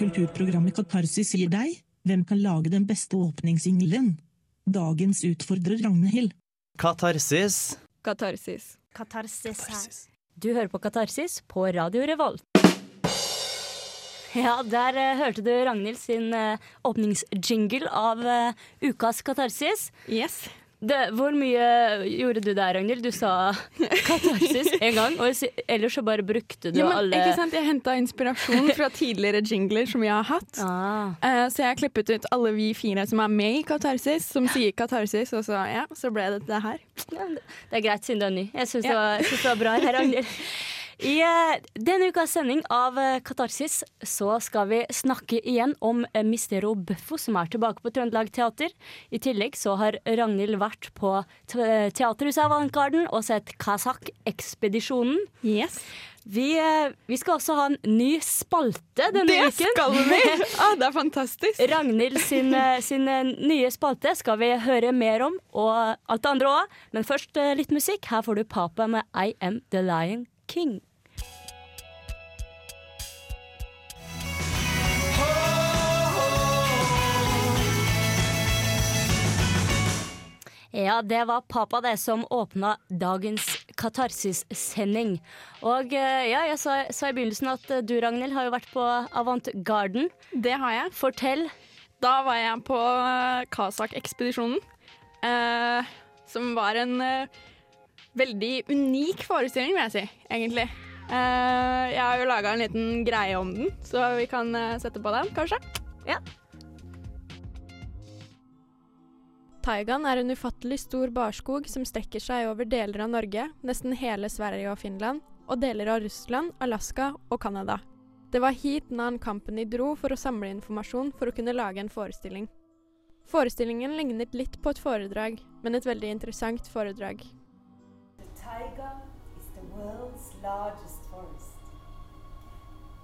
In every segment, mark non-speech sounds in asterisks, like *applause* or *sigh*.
Kulturprogrammet Katarsis sier deg hvem kan lage den beste åpningssingelen. Dagens utfordrer Ragnhild. Katarsis. Katarsis. Katarsis her. Du hører på Katarsis på Radio Revolt. Ja, der uh, hørte du Ragnhild sin uh, åpningsjingle av uh, ukas Katarsis. Yes. Det, hvor mye gjorde du der, Ragnhild? Du sa katarsis *laughs* en gang, og ellers så bare brukte du Ja, men, alle ikke sant? Jeg henta inspirasjon fra *laughs* tidligere jingler som jeg har hatt. Ah. Uh, så jeg har klippet ut alle vi fire som er med i Katarsis, som sier Katarsis, og så, ja, så ble det det her. Ja, det er greit siden du er ny. Jeg syns Ja. det, det var bra her, Ragnhild. *laughs* I eh, denne ukas sending av eh, Katarsis så skal vi snakke igjen om eh, Mistero Buffo, som er tilbake på Trøndelag Teater. I tillegg så har Ragnhild vært på te- Teaterhuset Avantgarden og sett Kazakh-ekspedisjonen. Yes. Vi, vi skal også ha en ny spalte denne Det uken. skal vi! *laughs* Ah, det er fantastisk. Ragnhild sin, sin nye spalte skal vi høre mer om, og alt det andre òg. Men først litt musikk. Her får du Papa med I Am The Lion King. Ja, det var Papa det som åpna dagens Katarsis-sending. Og eh, ja, jeg sa, sa i begynnelsen at eh, du, Ragnhild, har jo vært på Avant Garden. Det har jeg. Fortell. Da var jeg på eh, Kazakh-ekspedisjonen, eh, som var en eh, veldig unik forestilling, vil jeg si, egentlig. Eh, jeg har jo laga en liten greie om den, så vi kan sette på den, kanskje? Ja. Taigaen er en ufattelig stor barskog som strekker seg over deler av Norge, nesten hele Sverige og Finland, og deler av Russland, Alaska og Canada. Det var hit Nan Company dro for å samle informasjon for å kunne lage en forestilling. Forestillingen lignet litt på et foredrag, men et veldig interessant foredrag. The taiga is the world's largest forest.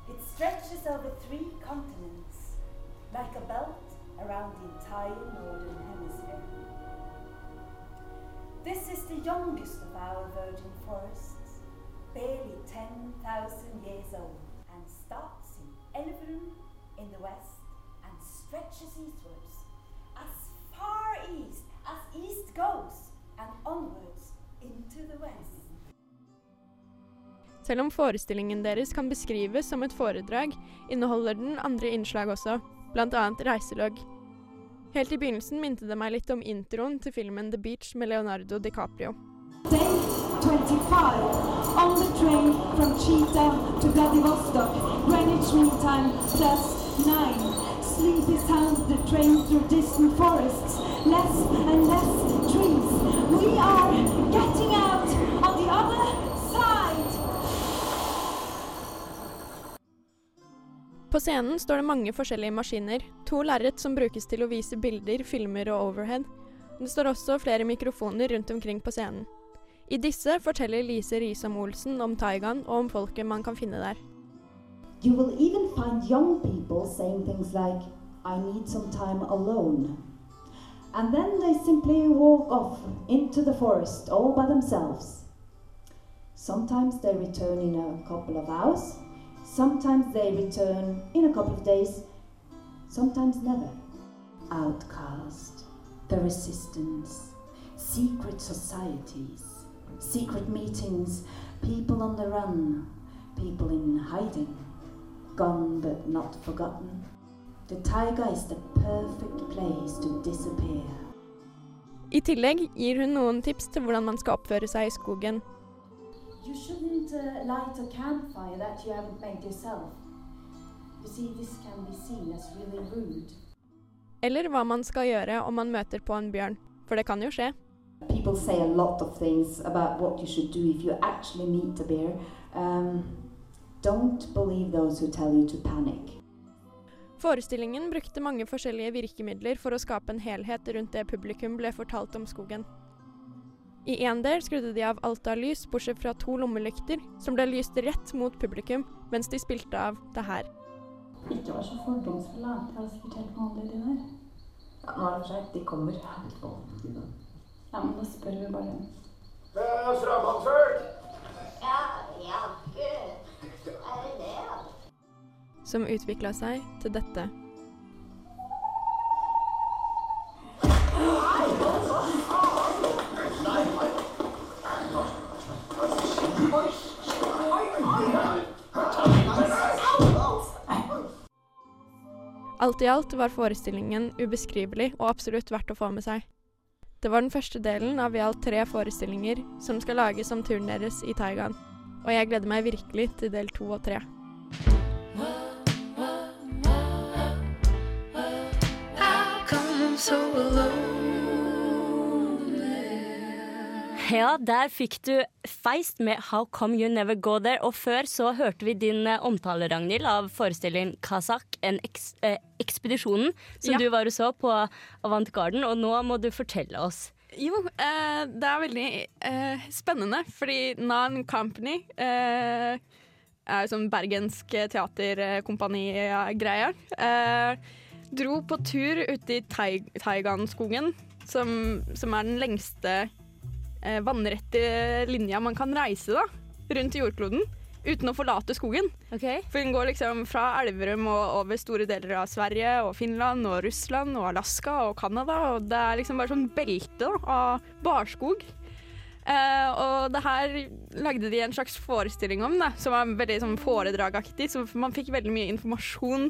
It over three continents, like a belt around the entire northern hemisphere. This is the youngest of our virgin forests, barely 10,000 years old, and starts in Elverum in the west and stretches eastwards, as far east as east goes, and onwards into the west. Selv om forestillingen deres kan beskrives som et foredrag, inneholder den andre innslag også, bl.a. reiselogg. Helt i begynnelsen minte det meg litt om introen til filmen The Beach med Leonardo DiCaprio. Day 25. On the train from Cheetah to Vladivostok. Greenwich Mean Time plus 9. Sleepy sound the train through distant forests. Less and less trees. We are getting out På scenen står det mange forskjellige maskiner, to lerret som brukes til å vise bilder, filmer og overhead. Det står også flere mikrofoner rundt omkring på scenen. I disse forteller Lise Risam Olsen om Taigan og om folket man kan finne der. You will even find young people saying things like, I need some time alone. And then they simply walk off into the forest all by themselves. Sometimes they return in a couple of hours, sometimes they return in a couple of days, sometimes never. Outcast, the resistance, secret societies, secret meetings, people on the run, people in hiding, gone but not forgotten. The taiga is the perfect place to disappear. I tillegg gir hun noen tips til hvordan man skal oppføre seg i skogen. You shouldn't uh, light a campfire that you haven't made yourself. You see, this can be seen as really rude. Eller hva man skal gjøre om man møter på en bjørn, for det kan jo skje. People say a lot of things about what you should do if you actually meet a bear. Um, don't believe those who tell you to panic. Forestillingen brukte mange forskjellige virkemidler for å skape en helhet rundt det publikum ble fortalt om skogen. I en del skrudde de av alt av lys, bortsett fra to lommelykter, som ble lyst rett mot publikum mens de spilte av det her. Ikke vær så fordomsfull, da. Jeg har sikkert helt vanlig, de der. Ja, nå er det for seint. De kommer. Ja, men da spør vi bare dem. som utvikla seg til dette. Alt i alt var forestillingen ubeskrivelig og absolutt verdt å få med seg. Det var den første delen av i alt tre forestillinger som skal lages om turen deres i Taigan, og jeg gleder meg virkelig til del to og tre. *laughs* Ja, der fikk du Feist med How Come You Never Go There. Og før så hørte vi din eh, omtale, Ragnhild, av forestillingen Kazakh, en eks eh, ekspedisjonen som Ja. du var og så på Avant Garden. Og nå må du fortelle oss. Jo, eh, det er veldig eh, spennende, fordi Nan Company eh, er sånn bergensk teaterkompani-greie. Eh, dro på tur ute i Tai- Taiganskogen, som, som er den lengste eh, vannrette linja man kan reise da, rundt jordkloden, uten å forlate skogen. For den går liksom fra Elverum og over store deler av Sverige og Finland og Russland og Alaska og Canada. Og det er liksom bare sånn belte av barskog. Eh, og det her lagde de en slags forestilling om, da, som var veldig sånn foredragaktig. Så man fikk veldig mye informasjon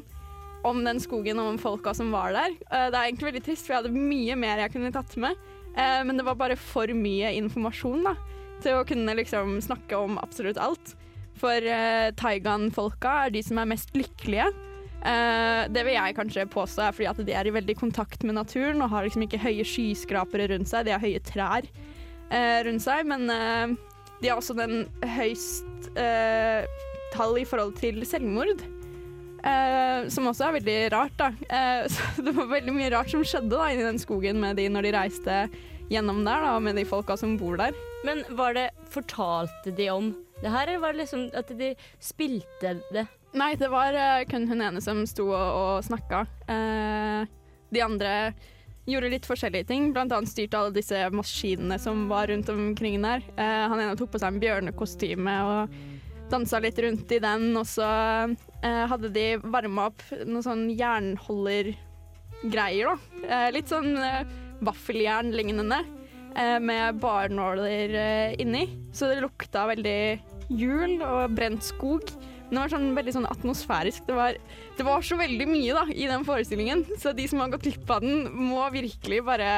om den skogen og om folka som var der. Eh, det er egentlig veldig trist, for jeg hadde mye mer jeg kunne tatt med. Eh, men det var bare for mye informasjon da, til å kunne liksom snakke om absolutt alt. For uh, Taigan-folka er de som er mest lykkelige. Eh, det vil jeg kanskje påstå er fordi at de er i veldig kontakt med naturen og har liksom ikke høye skyskrapere rundt seg, de har høye trær eh, rundt seg, men eh, de har også den høyst eh, tall i forhold til selvmord. Eh, som også er veldig rart, da. Eh, *laughs* det var veldig mye rart som skjedde da inni den skogen med de når de reiste gjennom der, da, med de folka som bor der. Men var det Fortalte de om det her, eller var det liksom at de spilte det? Nei, det var eh, kun hun ene som sto og, og snakka. Eh, de andre gjorde litt forskjellige ting, annet styrte alle disse maskinene som var rundt omkring der. Eh, han ene tok på seg en bjørnekostyme og dansa litt rundt i den, og så hadde de varma opp noen sånn jernholdergreier, da. Eh, litt sånn eh, vaffeljern-lignende, eh, med barnåler eh, inni. Så det lukta veldig jul og brent skog. Men det var sånn veldig sånn atmosfærisk. Det var, det var så veldig mye da, i den forestillingen, så de som har gått glipp av den, må virkelig bare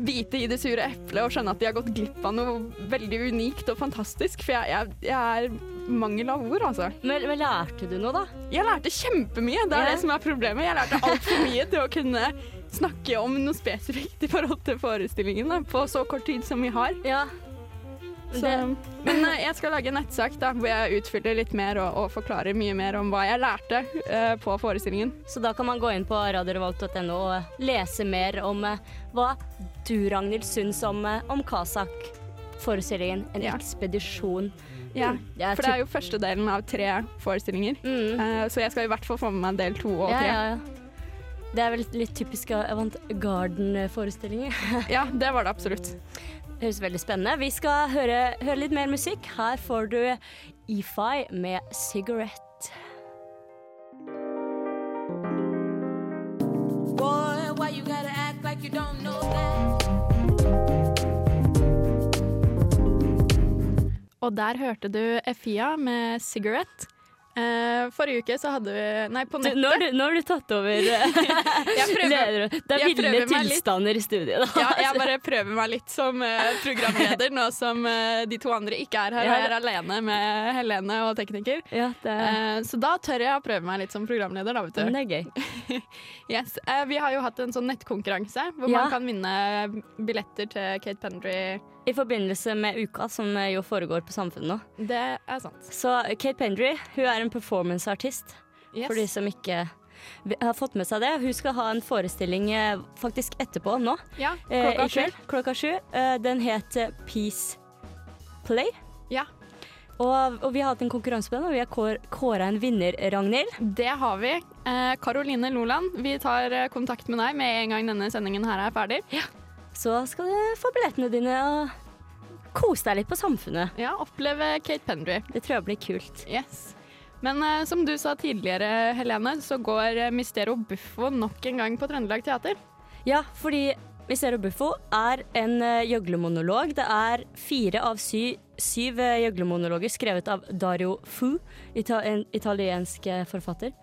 bite i det sure eplet og skjønne at de har gått glipp av noe veldig unikt og fantastisk. For jeg, jeg, jeg er mangel av ord, altså. Men, men lærte du noe, da? Jeg lærte kjempemye, det er Ja. det som er problemet. Jeg lærte altfor mye til å kunne snakke om noe spesifikt i forhold til forestillingen da, på så kort tid som vi har. Ja. Så, Det, men eh, jeg skal lage en nettsak da, hvor jeg utfyller litt mer og, og forklarer mye mer om hva jeg lærte uh, på forestillingen. så da kan man gå inn på radiorevolt.no og lese mer om uh, hva du, Ragnhild, syns om, uh, om Kazakh-forestillingen En Ja. ekspedisjon. Ja, For det er jo første delen av tre forestillinger. Mm. Så jeg skal i hvert fall få med meg del to og Ja, tre. ja, ja. Det er vel litt typisk Avant Garden-forestillinger. Ja, det var det absolutt. Det høres veldig spennende. Vi skal høre, høre litt mer musikk. Her får du EFI med 'Cigarette'. Boy, why you gotta act like you don't know that? Og der hørte du Efia med 'Cigarette'. Eh, forrige uke så hadde vi Nei, på nettet. nå, har du, nå har du tatt over *laughs* *laughs* Jeg prøver- leder. Det er jeg ville litt. tilstander i studiet. Da. Ja, jeg *laughs* bare prøver meg litt som uh, programleder nå som uh, de to andre ikke er her, Ja, og jeg er alene med Helene og tekniker. Ja, det, Eh, så da tør jeg å prøve meg litt som programleder, da, vet men det er gøy. Yes. Eh, vi har jo hatt en sånn nettkonkurranse hvor Ja. man kan vinne billetter til Kate Pendry. I forbindelse med uka som jo foregår på Samfunnet nå. Det er sant. Så Kate Pendry hun er en performanceartist, Yes. for de som ikke har fått med seg det. Hun skal ha en forestilling eh, faktisk etterpå nå. Ja, eh, klokka sju. klokka sju. Eh, den het Peace Play. Ja. Og, og vi har hatt en konkurranse på den, og vi har kår, kåra en vinner, Ragnhild. Det har vi. Eh, Karoline Loland, vi tar kontakt med deg med en gang denne sendingen her er ferdig. Så skal du få billettene dine og kose deg litt på Samfunnet. Ja, oppleve Kate Pendry. Det tror jeg blir kult. Yes. Men uh, som du sa tidligere, Helene, så går eh, Mistero Buffo nok en gang på Trøndelag Teater. Ja, fordi Mistero Buffo er en uh, gjøglemonolog. Det er fire av sy syv uh, gjøglemonologer skrevet av Dario Fu, ita en italiensk forfatter.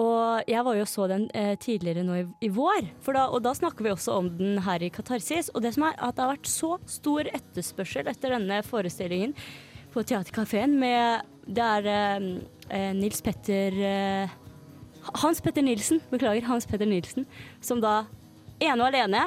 Og jeg var jo så den eh, tidligere nå i, i vår, da, og da snakker vi også om den her i Katarsis. Og det som er at det har vært så stor etterspørsel etter denne forestillingen på Theatercaféen med Det er eh, eh, Nils Petter eh, Hans Petter Nilsen, beklager, Hans Petter Nilsen, som da ene og alene,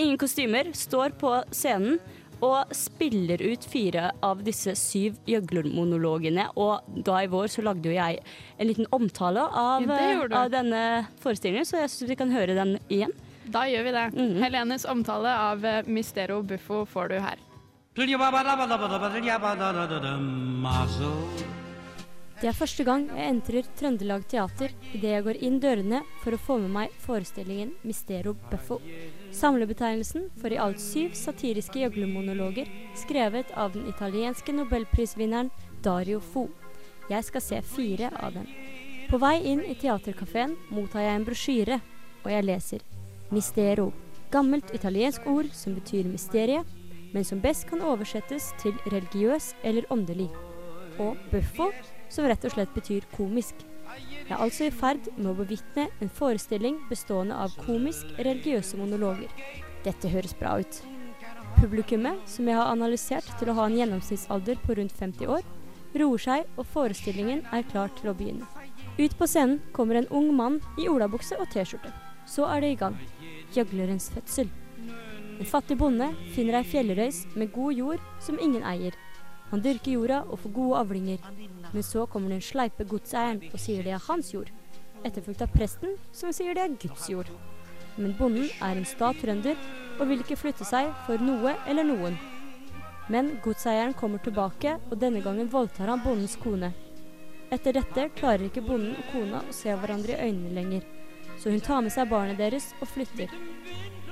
ingen kostymer, står på scenen og spiller ut fire av disse syv gjøglermonologene. Og da i vår så lagde jo jeg en liten omtale av, Ja, du. av denne forestillingen, så jeg syns vi kan høre den igjen. Da gjør vi det. Mhm. Helenes omtale av eh, Mistero Buffo får du her. Det er første gang jeg entrer Trøndelag Teater idet jeg går inn dørene for å få med meg forestillingen Mistero Buffo. Samlebetegnelsen for i alt syv satiriske gjøglermonologer skrevet av den italienske nobelprisvinneren Dario Fo. Jeg skal se fire av dem. På vei inn i teaterkafeen mottar jeg en brosjyre, og jeg leser Mistero. Gammelt italiensk ord som betyr mysterie, men som best kan oversettes til religiøs eller åndelig. Og buffo, som rett og slett betyr komisk. Jeg er altså i ferd med å bevitne en forestilling bestående av komisk-religiøse monologer. Dette høres bra ut. Publikummet, som jeg har analysert til å ha en gjennomsnittsalder på rundt 50 år, roer seg, og forestillingen er klar til å begynne. Ut på scenen kommer en ung mann i olabukse og T-skjorte. Så er det i gang. Gjøglerens fødsel. En fattig bonde finner ei fjellrøys med god jord som ingen eier. Han dyrker jorda og får gode avlinger. Men så kommer den sleipe godseieren og sier det er hans jord. Etterfulgt av presten, som sier det er Guds jord. Men bonden er en sta trønder og vil ikke flytte seg for noe eller noen. Men godseieren kommer tilbake, og denne gangen voldtar han bondens kone. Etter dette klarer ikke bonden og kona å se hverandre i øynene lenger, så hun tar med seg barnet deres og flytter.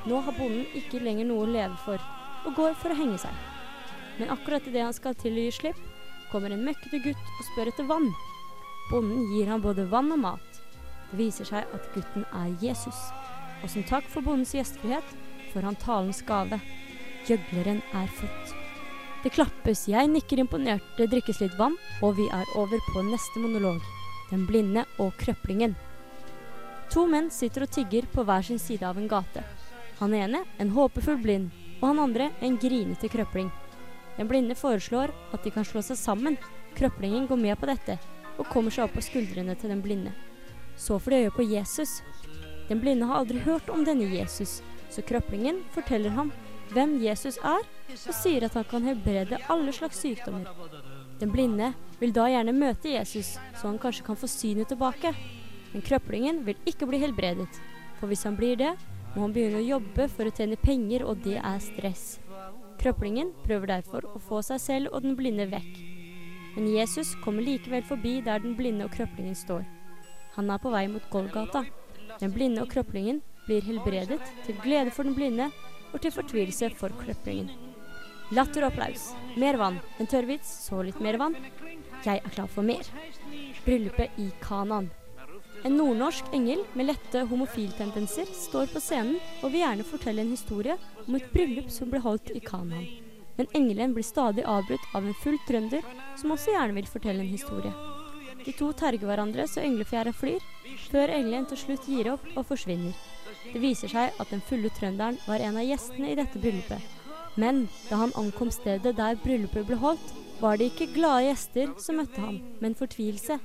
Nå har bonden ikke lenger noe å leve for, og går for å henge seg. Men akkurat idet han skal til å gi slipp, kommer en møkkete gutt og spør etter vann. Bonden gir ham både vann og mat. Det viser seg at gutten er Jesus, og som takk for bondens gjestfrihet får han talens gave. Gjøgleren er født. Det klappes, jeg nikker imponert, det drikkes litt vann, og vi er over på neste monolog. Den blinde og krøplingen. To menn sitter og tigger på hver sin side av en gate. Han ene en håpefull blind, og han andre en grinete krøpling. Den blinde foreslår at de kan slå seg sammen. Krøplingen går med på dette, og kommer seg opp på skuldrene til den blinde. Så får de øye på Jesus. Den blinde har aldri hørt om denne Jesus, så krøplingen forteller ham hvem Jesus er, og sier at han kan helbrede alle slags sykdommer. Den blinde vil da gjerne møte Jesus, så han kanskje kan få synet tilbake. Men krøplingen vil ikke bli helbredet, for hvis han blir det, må han begynne å jobbe for å tjene penger, og det er stress. Krøplingen prøver derfor å få seg selv og den blinde vekk. Men Jesus kommer likevel forbi der den blinde og krøplingen står. Han er på vei mot Golgata. Den blinde og krøplingen blir helbredet, til glede for den blinde og til fortvilelse for krøplingen. Latter og applaus. Mer vann. En tørrvits, så litt mer vann. Jeg er klar for mer. Bryllupet i Kanan. En nordnorsk engel med lette homofiltendenser står på scenen og vil gjerne fortelle en historie om et bryllup som ble holdt i Kanan. Men engelen blir stadig avbrutt av en full trønder som også gjerne vil fortelle en historie. De to terger hverandre så englefjæra flyr, før engelen til slutt gir opp og forsvinner. Det viser seg at den fulle trønderen var en av gjestene i dette bryllupet. Men da han ankom stedet der bryllupet ble holdt, var det ikke glade gjester som møtte ham, men fortvilelse.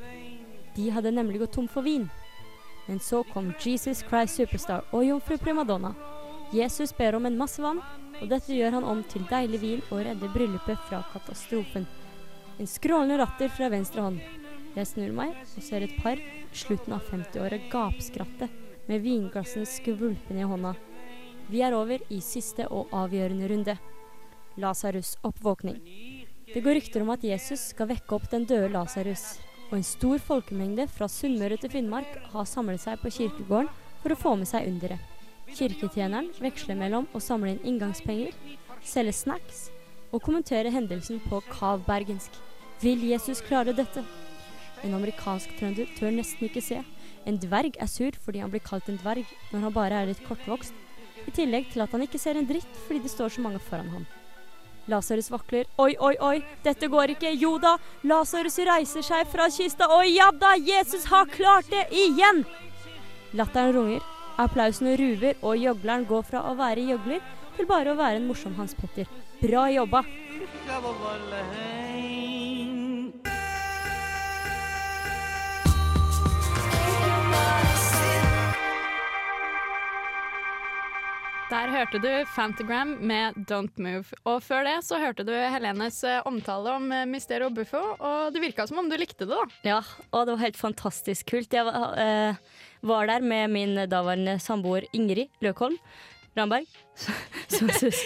De hadde nemlig gått tom for vin. Men så kom Jesus Christ Superstar og jomfru Primadonna. Jesus ber om en masse vann, og dette gjør han om til deilig vin og redder bryllupet fra katastrofen. En skrålende latter fra venstre hånd. Jeg snur meg og ser et par i slutten av 50-året gapskratte med vinglassene skvulpende i hånda. Vi er over i siste og avgjørende runde. Lasarus' oppvåkning. Det går rykter om at Jesus skal vekke opp den døde Lasarus, og en stor folkemengde fra Sunnmøre til Finnmark har samlet seg på kirkegården for å få med seg underet. Kirketjeneren veksler mellom å samle inn inngangspenger, selge snacks og kommentere hendelsen på kav bergensk. Vil Jesus klare dette? En amerikansk trønder tør nesten ikke se. En dverg er sur fordi han blir kalt en dverg når han bare er litt kortvokst. I tillegg til at han ikke ser en dritt fordi det står så mange foran ham. Lasarus vakler. Oi, oi, oi, dette går ikke. Jo da, Lasarus reiser seg fra kista. Oi, ja da, Jesus har klart det igjen! Latteren runger, applausen ruver, og gjøgleren går fra å være gjøgler til bare å være en morsom Hans Petter. Bra jobba! Der hørte du Fantagram med Don't Move. Og før det så hørte du Helenes eh, omtale om Mysterio Buffo, og det virka som om du likte det, da. Ja, og det var helt fantastisk kult. Jeg var, uh, var der med min daværende samboer Ingrid Løkholm Ramberg. Som syns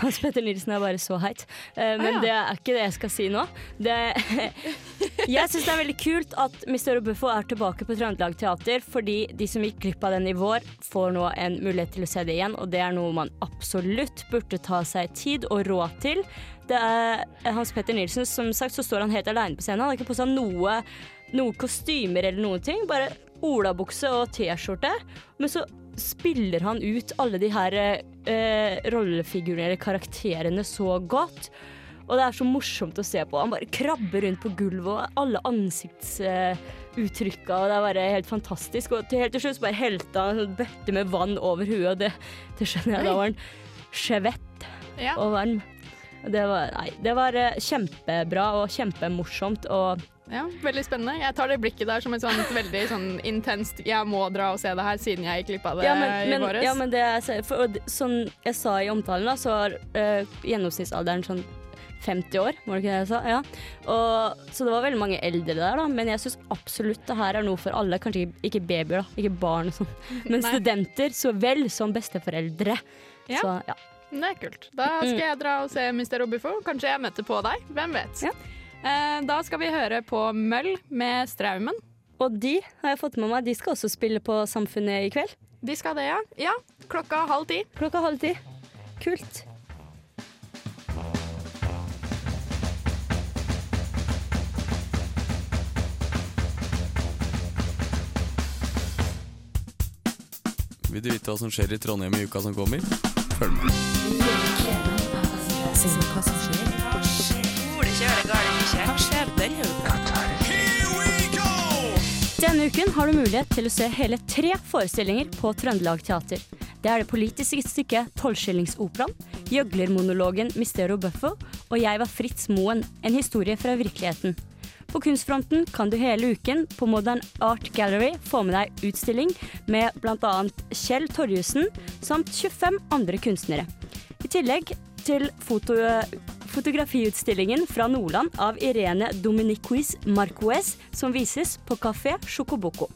Hans Petter Nilsen er bare så heit. Eh, men det er ikke det jeg skal si nå. Det, jeg syns det er veldig kult at Mr. Buffo er tilbake på Trøndelag Teater, fordi de som gikk glipp av den i vår, får nå en mulighet til å se det igjen, og det er noe man absolutt burde ta seg tid og råd til. Det er Hans Petter Nilsen, som sagt, så står han helt aleine på scenen. Han har ikke på seg noe, noe kostymer eller noen ting. Bare olabukse og T-skjorte. Men så spiller han ut alle de her eh, rollefigurene eller karakterene så godt. Og det er så morsomt å se på. Han bare krabber rundt på gulvet, og alle ansiktsuttrykka, og det er bare helt fantastisk. Og til, helt til slutt så bare helte han en bøtte med vann over huet, og det, det skjønner jeg. Da var han skjevett og varm. Det var, nei, det var eh, kjempebra og kjempemorsomt. Og Ja, Veldig spennende. Jeg tar det blikket der som et sånt veldig sånn intenst Jeg må dra og se det her siden jeg gikk glipp av det ja, men, i våres. ja, men det så- for, det- Sånn jeg sa i omtalen, da, så var øh, gjennomsnittsalderen sånn 50 år, var det ikke det jeg sa? Ja. Og, så det var veldig mange eldre der, da. Men jeg syns absolutt det her er noe for alle. Kanskje ikke babyer, da. Ikke barn og sånn. *laughs* Men studenter så vel som besteforeldre. Ja. Så ja. Det er kult. Da skal jeg dra og se Mr. Buffo. Kanskje jeg møter på deg. Hvem vet. Ja. Eh, da skal vi høre på Møll med Straumen. Og de har jeg fått med meg, de skal også spille på Samfunnet i kveld. De skal det, ja. Ja, klokka halv ti. Klokka halv ti. Kult. Vil du vite hva som skjer i Trondheim i uka som kommer? Følg med. Denne uken har du mulighet til å se hele tre forestillinger på Trøndelag Teater. Det er det politiske stykket Tolvskillingsoperaen, gjøglermonologen Mistero Buffo og Jeg var Fritz Moen, en historie fra virkeligheten. På kunstfronten kan du hele uken på Modern Art Gallery få med deg utstilling med bl.a. Kjell Torjussen samt 25 andre kunstnere. I tillegg til foto, fotografiutstillingen fra Nordland av Irene Dominiquis Marquez, som vises på Kafé Sjokoboko.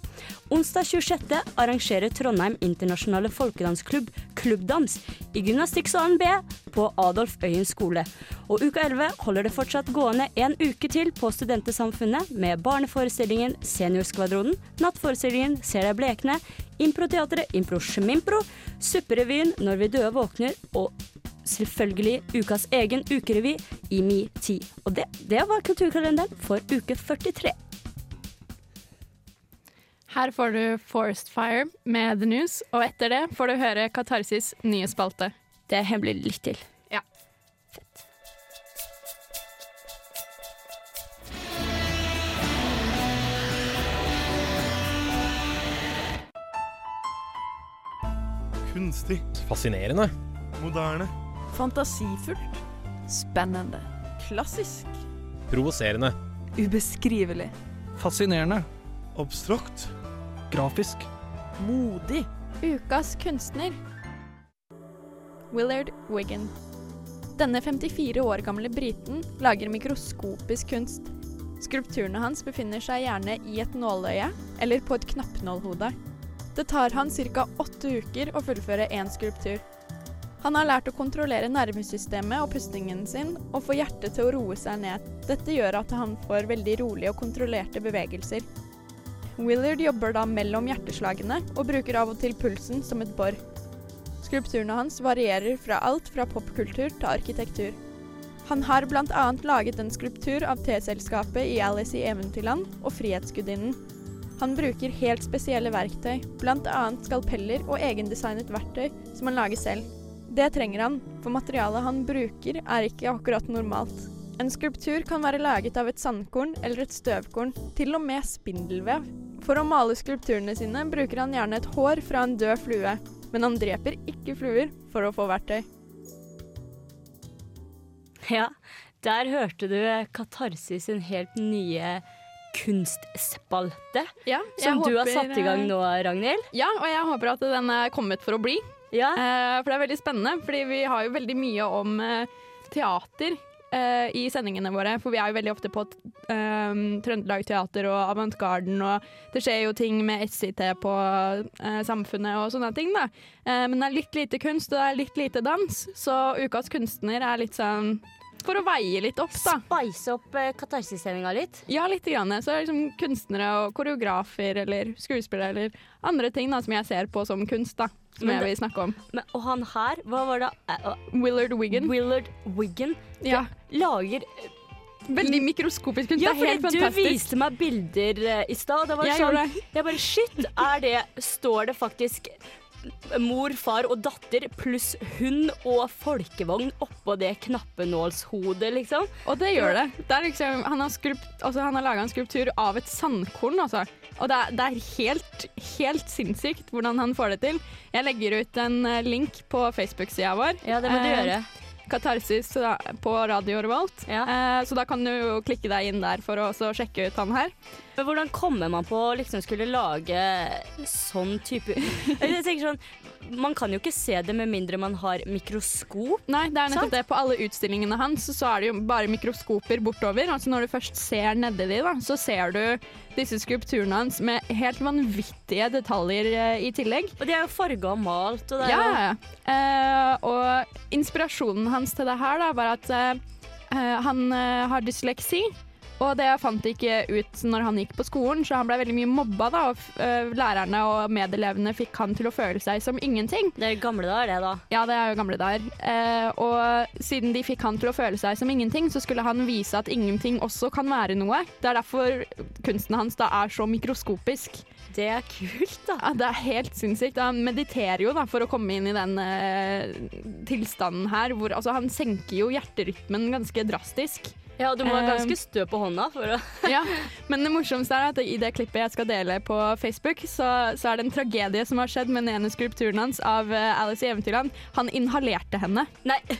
Onsdag 26. arrangerer Trondheim internasjonale folkedansklubb Klubbdans i gymnastikksalen B på Adolf Øyen skole. Og uka 11 holder det fortsatt gående en uke til på Studentesamfunnet med barneforestillingen Seniorskvadronen, nattforestillingen Ser deg blekne, Improteatret Impro Schmimpro, Supperevyen Når vi døde våkner og selvfølgelig ukas egen ukerevy i Mi tid. Og det, det var kulturkalenderen for uke 43. Her får du Forest Fire med The News, og etter det får du høre Katarsis nye spalte. Det hemmelig litt til. Ja. Fett. Kunstig. Fascinerende. Moderne. Fantasifullt. Spennende. Klassisk. Provoserende. Ubeskrivelig. Fascinerende. Abstrakt. Grafisk. Modig. Ukas kunstner. Willard Wiggin. Denne 54 år gamle briten lager mikroskopisk kunst. Skulpturene hans befinner seg gjerne i et nåløye eller på et knappnålhode. Det tar han ca. åtte uker å fullføre én skulptur. Han har lært å kontrollere nervesystemet og pustingen sin, og få hjertet til å roe seg ned. Dette gjør at han får veldig rolige og kontrollerte bevegelser. Willard jobber da mellom hjerteslagene, og bruker av og til pulsen som et bor. Skulpturene hans varierer fra alt fra popkultur til arkitektur. Han har bl.a. laget en skulptur av T-selskapet i Alice i Eventyrland og Frihetsgudinnen. Han bruker helt spesielle verktøy, bl.a. skalpeller og egendesignet verktøy som han lager selv. Det trenger han, for materialet han bruker er ikke akkurat normalt. En skulptur kan være laget av et sandkorn eller et støvkorn, til og med spindelvev. For å male skulpturene sine bruker han gjerne et hår fra en død flue, men han dreper ikke fluer for å få verktøy. Ja, der hørte du Katarsis sin helt nye kunstspalte. Ja, Som håper, du har satt i gang eh, nå, Ragnhild. Ja, og jeg håper at den er kommet for å bli. Ja. Uh, for det er veldig spennende, fordi vi har jo veldig mye om uh, teater uh, i sendingene våre. For vi er jo veldig ofte på Trøndelag Teater og Avantgarden, og det skjer jo ting med SIT på Samfunnet og sånne ting, da. Men det er litt lite kunst, og det er litt lite dans, så Ukas kunstner er litt sånn for å veie litt opp, da. Spice opp uh, katarsissendinga litt. Ja, litt. Grann. Så det er liksom kunstnere og koreografer eller skuespillere eller andre ting da, som jeg ser på som kunst, da. Som Men jeg vil snakke om. Men, og han her, hva var det? Eh, eh, Willard Wigan. Willard Wiggan Ja. lager Veldig mikroskopisk kunst. Ja, det er helt fordi du viste meg bilder uh, i stad. Det Jeg sånn, jeg bare shit, er det Står det faktisk mor, far og datter pluss hund og folkevogn oppå det knappenålshodet, liksom? Og det gjør det. det liksom, han har, skulpt, altså, han har laga en skulptur av et sandkorn, altså. Og det er, det er helt, helt sinnssykt hvordan han får det til. Jeg legger ut en eh, link på Facebook-sida vår. Ja, det må du Eh, gjøre. Katarsis på Radio Revolt. Ja. Eh, så da kan du jo klikke deg inn der for å sjekke ut han her. Men hvordan kommer man på å liksom skulle lage sånn type *laughs* Jeg tenker sånn, Man kan jo ikke se det med mindre man har mikroskop. Nei, det er nettopp Sant? det. På alle utstillingene hans så er det jo bare mikroskoper bortover. Altså Når du først ser nedi de, da, så ser du disse skulpturene hans med helt vanvittige detaljer eh, i tillegg. Og de er jo farga og malt. Og det er Ja, jo ja. Eh, og inspirasjonen hans til det her da, var at eh, eh, han eh, har dysleksi. Og det fant ikke ut når han gikk på skolen, så han ble veldig mye mobba. da, og eh, Lærerne og medelevene fikk han til å føle seg som ingenting. Det er gamle dager, det, da. Ja, det er jo gamle dager. Eh, og siden de fikk han til å føle seg som ingenting, så skulle han vise at ingenting også kan være noe. Det er derfor kunsten hans da er så mikroskopisk. Det er kult, da. Ja, det er helt sinnssykt. Han mediterer jo da for å komme inn i den eh, tilstanden her, hvor altså, han senker jo hjerterytmen ganske drastisk. Ja, du må være Eh, ganske stø på hånda for å *laughs* Ja, Men det morsomste er at i det klippet jeg skal dele på Facebook, så, så er det en tragedie som har skjedd med den ene skulpturen hans av eh, Alice i Eventyrland. Han inhalerte henne. Nei. *laughs*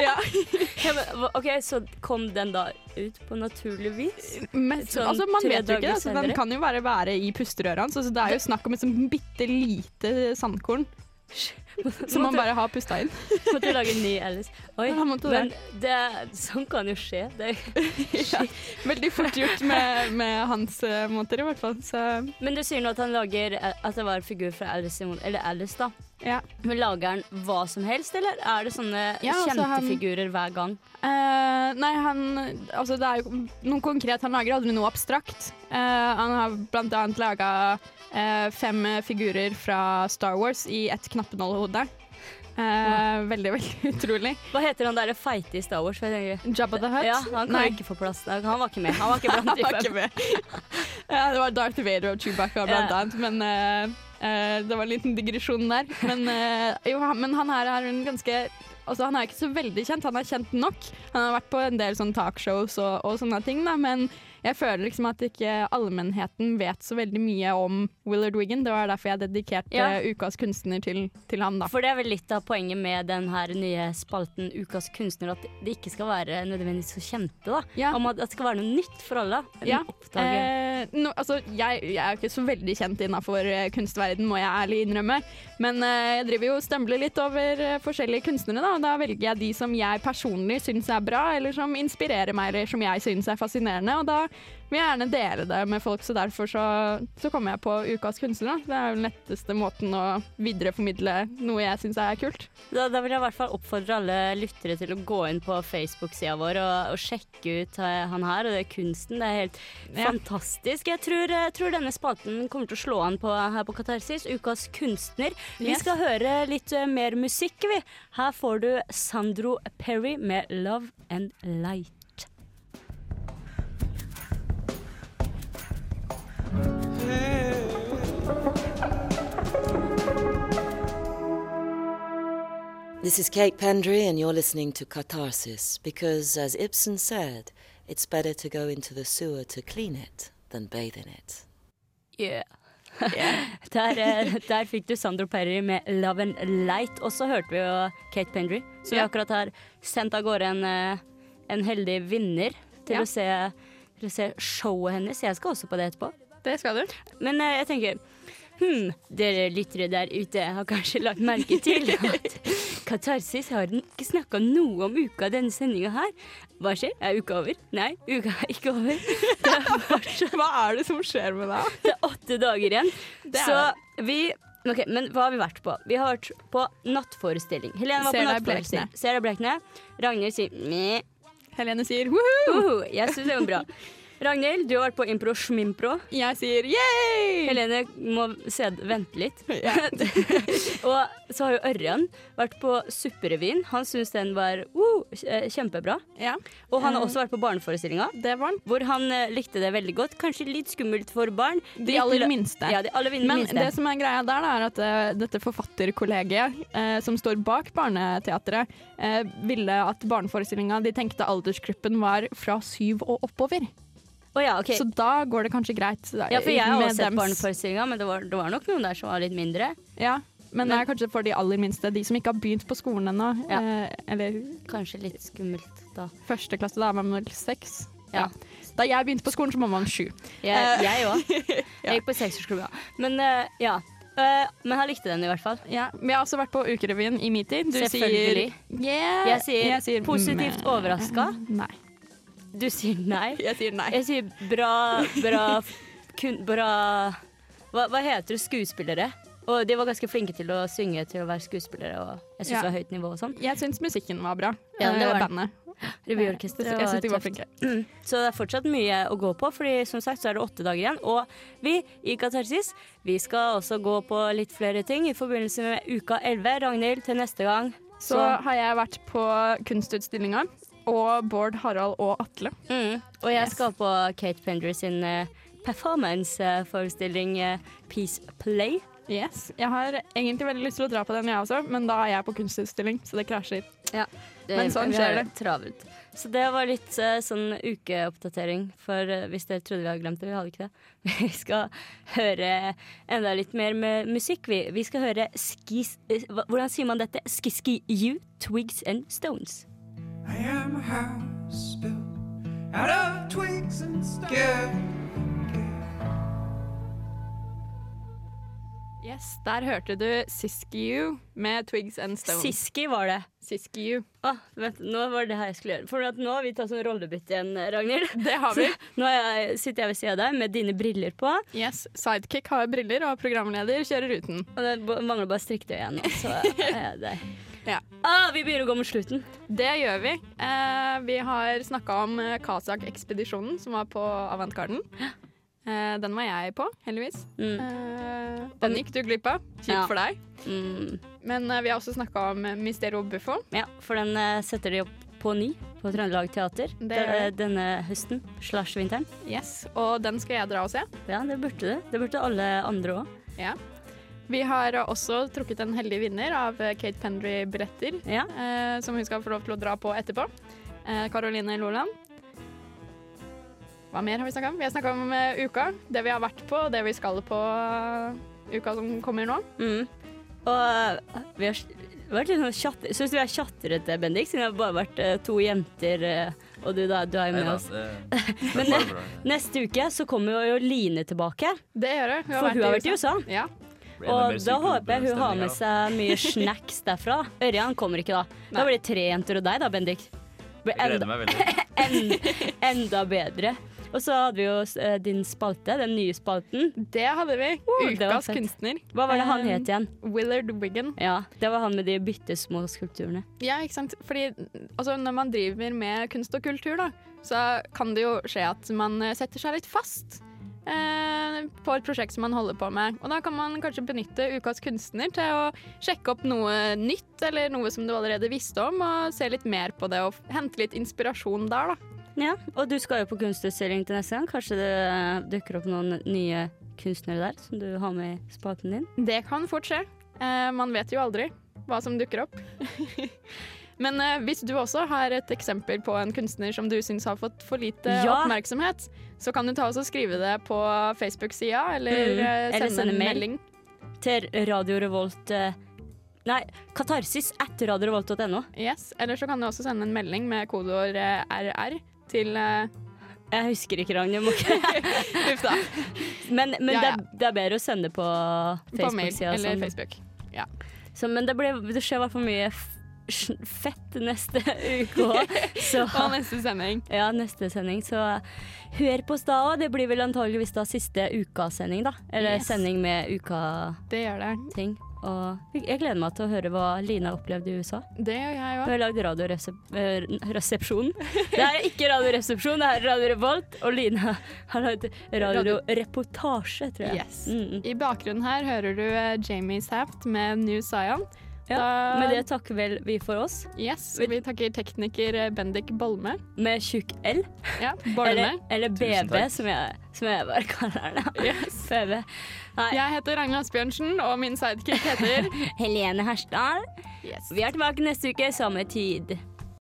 Ja. *laughs* Ja, men, OK, så kom den da ut på naturlig vis? Men, Sånn altså, man vet jo ikke Altså, den kan jo bare være i pusterøret hans. Altså, det er jo snakk om et sånn bitte lite sandkorn som man bare har pusta inn. *laughs* Måtte du lage en ny Alice. Oi, Ja, men det, sånn kan jo skje. Det, *laughs* Ja, veldig fort gjort med, med hans uh, måter, i hvert fall. Så men du sier nå at han lager At det var en figur fra Alice, eller Alice, da. ja. Men lager han hva som helst, eller er det sånne Ja, altså, kjente han- figurer hver gang? Uh, nei, han Altså, det er jo noe konkret. Han lager aldri noe abstrakt. Uh, han har blant annet laga fem figurer fra Star Wars i ett knappenålhode. Ja. Veldig, *laughs* veldig utrolig. Hva heter han derre feite i Star Wars? Jabba the Hutt. ja, han kan Nei. ikke få plass. Han var ikke med. Han var ikke *laughs* blant de fem. *laughs* ja, det var Darth Vader og Chewbacca blant annet, men uh, eh, det var en liten digresjon der. Men, uh, jo, han, men han her er en ganske Altså, han er ikke så veldig kjent, han er kjent nok. Han har vært på en del sånn talkshows og, og sånne ting, da, men jeg føler liksom at ikke allmennheten vet så veldig mye om Willard Wiggan. Det var derfor jeg dedikerte Ja. ukas kunstner til, til ham, da. For det er vel litt av poenget med den her nye spalten Ukas kunstner, at det ikke skal være nødvendigvis så kjente, da. Ja. Om at det skal være noe nytt for alle. Ja. Eh, no, altså, jeg, jeg er jo ikke så veldig kjent innafor eh, kunstverden, må jeg ærlig innrømme. Men eh, jeg driver jo og stembler litt over eh, forskjellige kunstnere, da. og Da velger jeg de som jeg personlig syns er bra, eller som inspirerer meg, eller som jeg syns er fascinerende. Og da vil gjerne dele det med folk, så derfor så, så kommer jeg på Ukas kunstner. da. Det er jo den letteste måten å videreformidle noe jeg syns er kult. Da, da vil jeg i hvert fall oppfordre alle lyttere til å gå inn på Facebook-sida vår og, og sjekke ut eh, han her og det er kunsten. Det er helt Ja. fantastisk. Jeg tror, jeg tror denne spalten kommer til å slå an på, her på Katarsis. Ukas kunstner. Vi Yes. skal høre litt eh, mer musikk, vi. Her får du Sandro Perry med 'Love and Light'. This is Kate Pendry, and you're listening to Catharsis because, as Ibsen said, it's better to go into the sewer to clean it than bathe in it. Yeah. *laughs* der, eh, der fikk du Sandro Perry med 'Love and Light'. Og så hørte vi jo Kate Pendry, som yeah. Akkurat har sendt av gårde en, eh, en heldig vinner til, yeah. å se, til å se showet hennes. Jeg skal også på det etterpå. Det skal du. Men eh, jeg tenker Hm, dere lyttere der ute har kanskje lagt merke til *laughs* at Katarsis har ikke snakka noe om uka denne sendinga her. Hva skjer? Er uka over? Nei, uka er ikke over. Er Hva er det som skjer med deg? det er åtte dager igjen. Det Så vi Ok, Men hva har vi vært på? Vi har vært på nattforestilling. Helene var Ser på nattforestilling. Ser deg blekne. Ragnhild sier meh. Helene sier woohoo! Uhu, jeg syns det var bra. Ragnhild, du har vært på impro schmimpro. Jeg sier yay! Helene må se, vente litt. *laughs* Ja. *laughs* Og så har jo Ørjan vært på Supperevyen. Han syns den var uh, kjempebra. Ja, Og han har Eh. også vært på barneforestillinga, det var den. hvor han eh, likte det veldig godt. Kanskje litt skummelt for barn. De aller minste. Ja, de aller minste. Men det som er greia der, da, er at uh, dette forfatterkollegiet uh, som står bak Barneteatret, eh, ville at barneforestillinga De tenkte aldersgruppen var fra syv og oppover. Å ja, okay. Så da går det kanskje greit. Ja, for jeg har også sett barneforestillinga, men det var, det var nok noen der som var litt mindre. Ja, men, det er kanskje for de aller minste. De som ikke har begynt på skolen ennå. Ja. Eh, eller Kanskje litt skummelt da. første klasse, da er man vel seks. Ja. Da jeg begynte på skolen, så var man sju. Jeg Eh, jeg òg. *laughs* Jeg gikk på seksårsskole, ja. Men uh, ja. Uh, men han likte den i hvert fall. Ja, Vi har også vært på Ukerevyen i min tid. Du sier yeah. Jeg sier positivt mm, overraska. Nei. Du sier nei. *laughs* Jeg sier nei. Jeg sier bra, bra kun, Bra hva, hva heter det? Skuespillere. Og de var ganske flinke til å synge til å være skuespillere, og jeg syns Ja. det var høyt nivå og sånn. Jeg syns musikken var bra. Ja, det Eh, var bandet. Revyorkesteret Jeg syns de var flinke. Mm. Så det er fortsatt mye å gå på, Fordi som sagt så er det åtte dager igjen. Og vi i Katarsis vi skal også gå på litt flere ting i forbindelse med uka 11. Ragnhild, til neste gang Så har jeg vært på kunstutstillinga. Og Bård, Harald og Atle. mm. Og jeg skal på Kate Pender sin performanceforestilling performance-forestilling eh, Peace Play. Yes. Jeg har egentlig veldig lyst til å dra på den, jeg også, men da er jeg på kunstutstilling, så det krasjer. Ja, Men sånn skjer det. Travelt. Så det var litt eh, sånn ukeoppdatering, for eh, hvis dere trodde vi hadde glemt det, vi hadde ikke det. *laughs* Vi skal høre enda litt mer med musikk, vi. Vi skal høre skis... eh, Hvordan sier man dette? Skiski You, Twigs and Stones. I am a house built out of twigs and stones. Yes, Der hørte du Siskiu med Twigs and Stones. Siski var det. Siskiu. Ah, vent, nå var det her jeg skulle gjøre. For at nå har vi tatt sånn rollebytte igjen, Ragnhild. *laughs* Det har vi. Nå er jeg, sitter jeg ved siden av deg med dine briller på. Yes, Sidekick har briller, og programleder kjører uten. Og det mangler bare strikketøy igjen så er det Ja. ah, Vi begynner å gå mot slutten. Det gjør vi. Eh, vi har snakka om eh, Kasak-ekspedisjonen som var på Avantgarden. Eh, den var jeg på, heldigvis. Mm. Eh, den gikk du glipp av. Kjipt Ja. for deg. Mm. Men eh, vi har også snakka om eh, Mysterio Buffo. Ja, for den setter de opp på ny på Trøndelag Teater Det denne høsten slash vinteren. Yes, Og den skal jeg dra og se. Ja, det burde det. Det burde alle andre òg. Ja. Vi har også trukket en heldig vinner av eh, Kate Pendry-billetter, Ja. eh, som hun skal få lov til å dra på etterpå. Eh, Caroline Loland. Hva mer har vi snakka om? Vi har snakka om eh, uka, det vi har vært på, og det vi skal på uh, uka som kommer nå. Mm. Og eh, vi har vært litt sånn tjatter... Syns du vi er tjatrete, Bendik? Siden det har bare vært uh, to jenter, eh, og du, da, du er jo med Neida, oss. det, *laughs* det Men er neste uke så kommer jo Line tilbake. Det gjør hun. For hun har vært i USA. Ja. Og da håper jeg hun har med seg mye snacks derfra. *laughs* Ørjan kommer ikke da. Da blir det tre jenter og deg da, Bendik. Blir enda, meg veldig. *laughs* enda bedre. Og så hadde vi jo eh, din spalte, den nye spalten. Det hadde vi. det Ukas kunstner. Hva var det han het igjen? Willard Wiggan. Ja, det var han med de bittesmå skulpturene. Ja, ikke sant. Fordi altså, når man driver med kunst og kultur, da, så kan det jo skje at man eh, setter seg litt fast. Eh, på et prosjekt som man holder på med. Og da kan man kanskje benytte Ukas kunstner til å sjekke opp noe nytt, eller noe som du allerede visste om, og se litt mer på det, og hente litt inspirasjon der, da. Ja, og du skal jo på kunstutstilling til neste gang. Kanskje det eh, dukker opp noen nye kunstnere der som du har med i spaken din? Det kan fort skje. Eh, man vet jo aldri hva som dukker opp. *laughs* Men eh, hvis du også har et eksempel på en kunstner som du syns har fått for lite Ja. oppmerksomhet, så kan du ta oss og skrive det på Facebook-sida, eller, Mm, eh, eller sende sende en mail. melding. Til Radio Revolt eh, Nei, katarsis at radiorevolt.no. Yes. Eller så kan du også sende en melding med kodeord eh, RR til eh, Jeg husker ikke, Ragnhild. må ikke- *laughs* Uff da. Men, men Ja, det, er- det er bedre å sende på På mail Facebook-sida. eller. Facebook. Ja. Så, men det, ble, det skjer i hvert fall mye f fett neste *laughs* uke òg. *laughs* Og neste sending. Ja, neste sending. Så hør på oss da òg. Det blir vel antageligvis da siste ukasending, da. Eller Yes. sending med uka-ting. Det gjør det. Og jeg gleder meg til å høre hva Lina opplevde i USA. Det gjør jeg Hun òg. har lagd Radioresepsjonen. *laughs* Det er ikke Radioresepsjon, det er Radio Revolt. Og Lina har lagd Radioreportasje, tror jeg. Yes. Mm. I bakgrunnen her hører du eh, Jamie Saft med New Zion. Ja, Da- Med det takker vel vi for oss. Yes, vi takker tekniker eh, Bendik Bolme. Med tjukk L. Ja, *laughs* Bolme. Eller, eller BB, som jeg, som jeg bare kaller det. *laughs* Yes. *laughs* BB. Nei, Jeg heter Ragnhild Asbjørnsen, og min sidekick heter Helene Hersdal. yes. Vi er tilbake neste uke, samme tid.